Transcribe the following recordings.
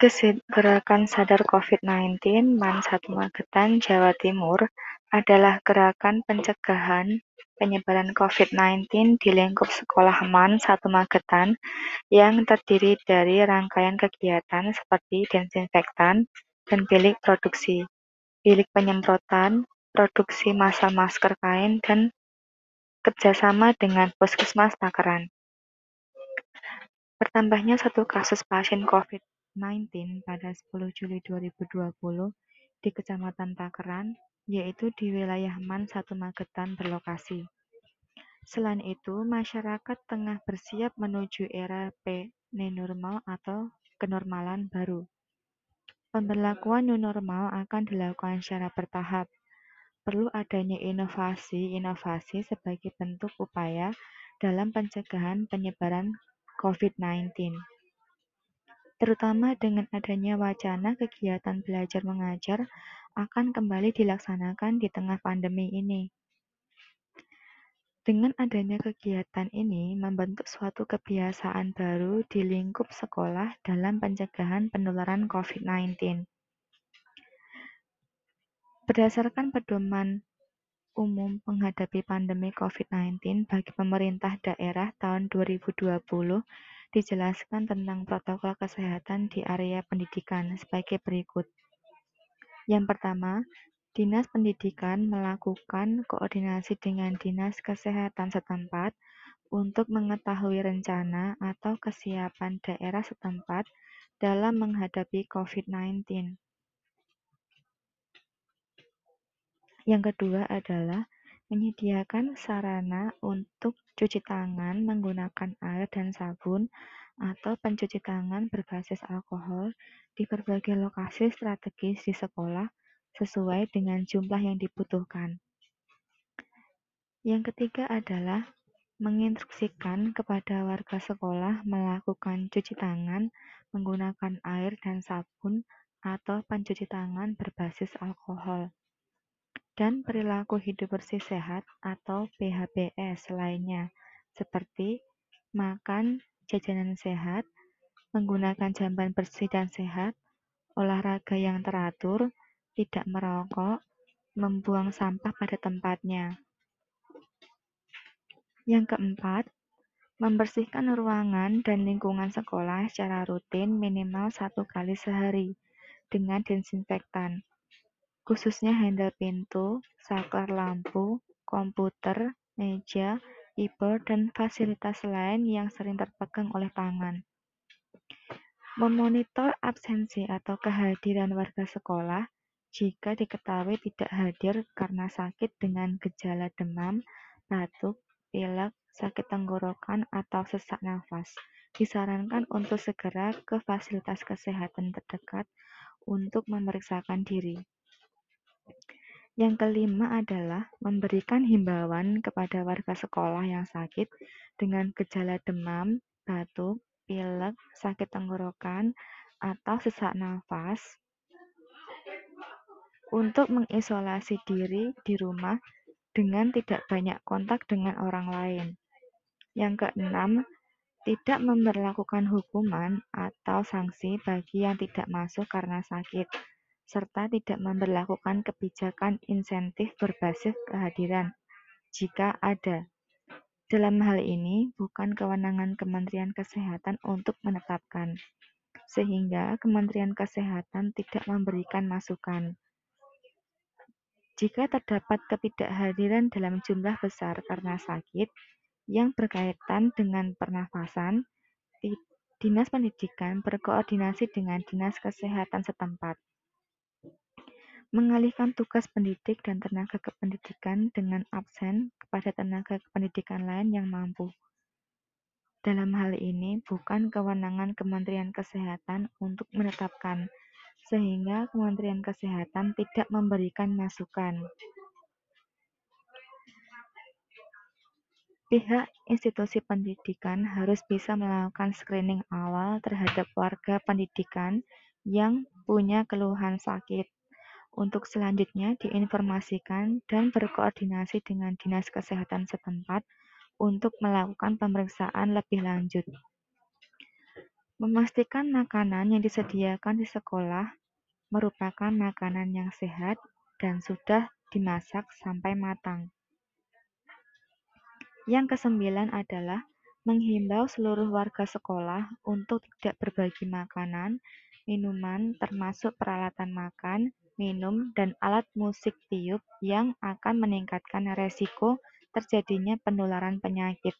Gerakan Sadar Covid-19 Man Satu Magetan, Jawa Timur adalah gerakan pencegahan penyebaran Covid-19 di lingkup Sekolah Man Satu Magetan yang terdiri dari rangkaian kegiatan seperti desinfektan dan bilik produksi, bilik penyemprotan, produksi massal masker kain, dan kerjasama dengan Puskesmas Takeran. Bertambahnya satu kasus pasien COVID-19 pada 10 Juli 2020 di Kecamatan Takeran, yaitu di wilayah Man Satu Magetan berlokasi. Selain itu, masyarakat tengah bersiap menuju era P-New Normal atau kenormalan baru. Pemberlakuan new normal akan dilakukan secara bertahap. Perlu adanya inovasi-inovasi sebagai bentuk upaya dalam pencegahan penyebaran COVID-19 terutama dengan adanya wacana kegiatan belajar mengajar akan kembali dilaksanakan di tengah pandemi ini. Dengan adanya kegiatan ini membentuk suatu kebiasaan baru di lingkup sekolah dalam pencegahan penularan COVID-19. Berdasarkan pedoman umum menghadapi pandemi COVID-19 bagi pemerintah daerah tahun 2020, dijelaskan tentang protokol kesehatan di area pendidikan sebagai berikut. Yang pertama, Dinas Pendidikan melakukan koordinasi dengan Dinas Kesehatan setempat untuk mengetahui rencana atau kesiapan daerah setempat dalam menghadapi COVID-19. Yang kedua adalah menyediakan sarana untuk cuci tangan menggunakan air dan sabun atau pencuci tangan berbasis alkohol di berbagai lokasi strategis di sekolah sesuai dengan jumlah yang dibutuhkan. Yang ketiga adalah menginstruksikan kepada warga sekolah melakukan cuci tangan menggunakan air dan sabun atau pencuci tangan berbasis alkohol dan perilaku hidup bersih sehat atau PHBS lainnya, seperti makan jajanan sehat, menggunakan jamban bersih dan sehat, olahraga yang teratur, tidak merokok, membuang sampah pada tempatnya. Yang keempat, membersihkan ruangan dan lingkungan sekolah secara rutin minimal satu kali sehari dengan desinfektan khususnya handle pintu, saklar lampu, komputer, meja, keyboard, dan fasilitas lain yang sering terpegang oleh tangan. Memonitor absensi atau kehadiran warga sekolah jika diketahui tidak hadir karena sakit dengan gejala demam, batuk, pilek, sakit tenggorokan, atau sesak nafas. Disarankan untuk segera ke fasilitas kesehatan terdekat untuk memeriksakan diri. Yang kelima adalah memberikan himbauan kepada warga sekolah yang sakit dengan gejala demam, batuk, pilek, sakit tenggorokan, atau sesak nafas untuk mengisolasi diri di rumah dengan tidak banyak kontak dengan orang lain. Yang keenam, tidak memperlakukan hukuman atau sanksi bagi yang tidak masuk karena sakit serta tidak memperlakukan kebijakan insentif berbasis kehadiran, jika ada. Dalam hal ini, bukan kewenangan Kementerian Kesehatan untuk menetapkan, sehingga Kementerian Kesehatan tidak memberikan masukan. Jika terdapat ketidakhadiran dalam jumlah besar karena sakit yang berkaitan dengan pernafasan, Dinas Pendidikan berkoordinasi dengan Dinas Kesehatan setempat mengalihkan tugas pendidik dan tenaga kependidikan dengan absen kepada tenaga kependidikan lain yang mampu. Dalam hal ini, bukan kewenangan Kementerian Kesehatan untuk menetapkan, sehingga Kementerian Kesehatan tidak memberikan masukan. Pihak institusi pendidikan harus bisa melakukan screening awal terhadap warga pendidikan yang punya keluhan sakit untuk selanjutnya diinformasikan dan berkoordinasi dengan Dinas Kesehatan setempat untuk melakukan pemeriksaan lebih lanjut. Memastikan makanan yang disediakan di sekolah merupakan makanan yang sehat dan sudah dimasak sampai matang. Yang kesembilan adalah menghimbau seluruh warga sekolah untuk tidak berbagi makanan, minuman, termasuk peralatan makan, minum, dan alat musik tiup yang akan meningkatkan resiko terjadinya penularan penyakit.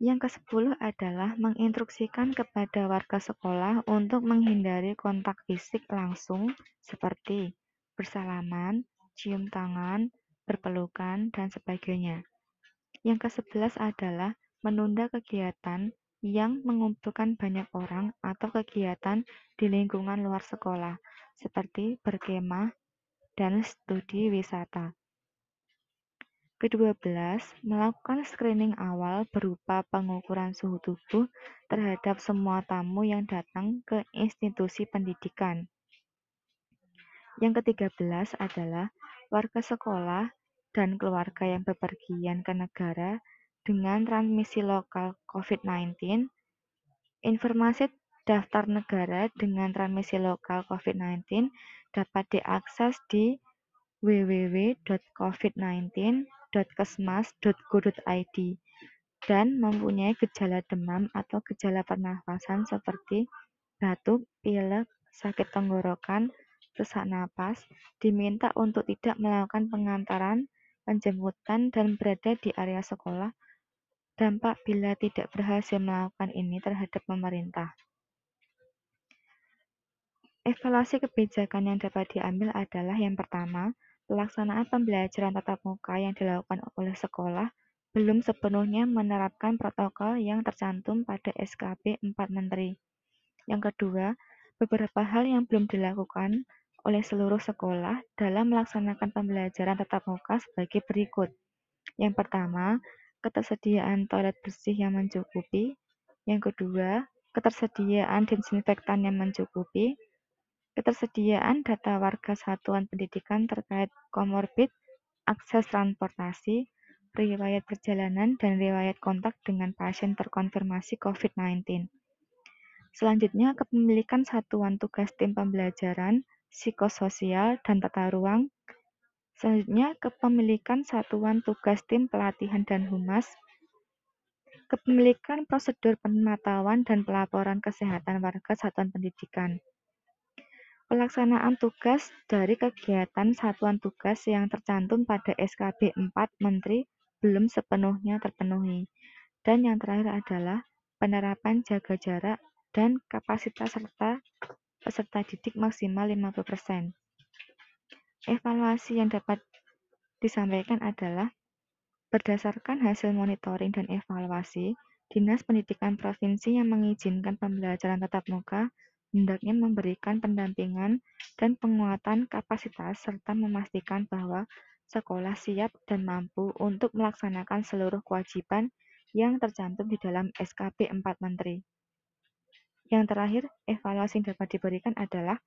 Yang kesepuluh adalah menginstruksikan kepada warga sekolah untuk menghindari kontak fisik langsung seperti bersalaman, cium tangan, berpelukan, dan sebagainya. Yang kesebelas adalah menunda kegiatan yang mengumpulkan banyak orang atau kegiatan di lingkungan luar sekolah, seperti berkemah dan studi wisata. Kedua belas, melakukan screening awal berupa pengukuran suhu tubuh terhadap semua tamu yang datang ke institusi pendidikan. Yang ketiga belas adalah warga sekolah dan keluarga yang bepergian ke negara dengan transmisi lokal COVID-19, informasi daftar negara dengan transmisi lokal COVID-19 dapat diakses di www.covid19.kesmas.go.id dan mempunyai gejala demam atau gejala pernafasan seperti batuk, pilek, sakit tenggorokan, sesak napas, diminta untuk tidak melakukan pengantaran penjemputan dan berada di area sekolah, dampak bila tidak berhasil melakukan ini terhadap pemerintah. Evaluasi kebijakan yang dapat diambil adalah yang pertama, pelaksanaan pembelajaran tatap muka yang dilakukan oleh sekolah belum sepenuhnya menerapkan protokol yang tercantum pada SKP 4 Menteri. Yang kedua, beberapa hal yang belum dilakukan oleh seluruh sekolah dalam melaksanakan pembelajaran tatap muka sebagai berikut. Yang pertama, ketersediaan toilet bersih yang mencukupi. Yang kedua, ketersediaan disinfektan yang mencukupi. Ketersediaan data warga satuan pendidikan terkait komorbid, akses transportasi, riwayat perjalanan, dan riwayat kontak dengan pasien terkonfirmasi COVID-19. Selanjutnya, kepemilikan satuan tugas tim pembelajaran, psikososial, dan tata ruang. Selanjutnya, kepemilikan satuan tugas tim pelatihan dan humas, kepemilikan prosedur pemantauan dan pelaporan kesehatan warga satuan pendidikan. Pelaksanaan tugas dari kegiatan satuan tugas yang tercantum pada SKB 4 Menteri belum sepenuhnya terpenuhi. Dan yang terakhir adalah penerapan jaga jarak dan kapasitas serta peserta didik maksimal 50%. Evaluasi yang dapat disampaikan adalah berdasarkan hasil monitoring dan evaluasi, Dinas Pendidikan Provinsi yang mengizinkan pembelajaran tatap muka hendaknya memberikan pendampingan dan penguatan kapasitas serta memastikan bahwa sekolah siap dan mampu untuk melaksanakan seluruh kewajiban yang tercantum di dalam SKP 4 Menteri. Yang terakhir, evaluasi yang dapat diberikan adalah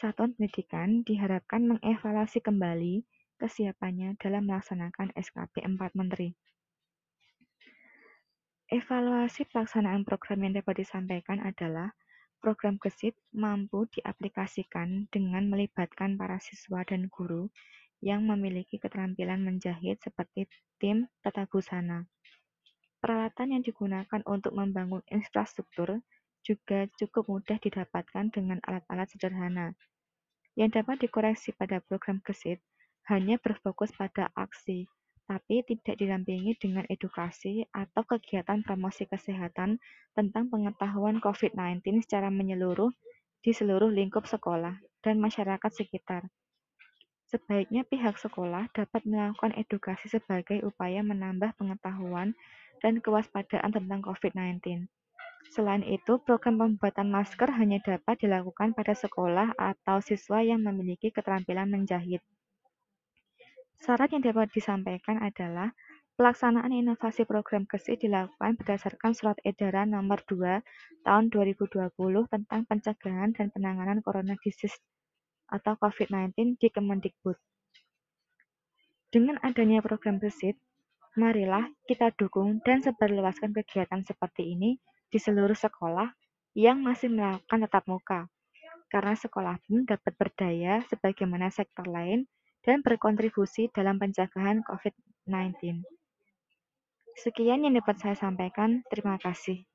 satuan pendidikan diharapkan mengevaluasi kembali kesiapannya dalam melaksanakan SKP 4 Menteri. Evaluasi pelaksanaan program yang dapat disampaikan adalah program gesit mampu diaplikasikan dengan melibatkan para siswa dan guru yang memiliki keterampilan menjahit seperti tim tata busana. Peralatan yang digunakan untuk membangun infrastruktur juga cukup mudah didapatkan dengan alat-alat sederhana. Yang dapat dikoreksi pada program gesit hanya berfokus pada aksi, tapi tidak didampingi dengan edukasi atau kegiatan promosi kesehatan tentang pengetahuan COVID-19 secara menyeluruh di seluruh lingkup sekolah dan masyarakat sekitar. Sebaiknya pihak sekolah dapat melakukan edukasi sebagai upaya menambah pengetahuan dan kewaspadaan tentang COVID-19. Selain itu, program pembuatan masker hanya dapat dilakukan pada sekolah atau siswa yang memiliki keterampilan menjahit. Syarat yang dapat disampaikan adalah pelaksanaan inovasi program KESI dilakukan berdasarkan Surat Edaran Nomor 2 Tahun 2020 tentang pencegahan dan penanganan corona disease atau COVID-19 di Kemendikbud. Dengan adanya program gesit, Marilah kita dukung dan sebarluaskan kegiatan seperti ini di seluruh sekolah yang masih melakukan tatap muka, karena sekolah pun dapat berdaya sebagaimana sektor lain dan berkontribusi dalam pencegahan COVID-19. Sekian yang dapat saya sampaikan. Terima kasih.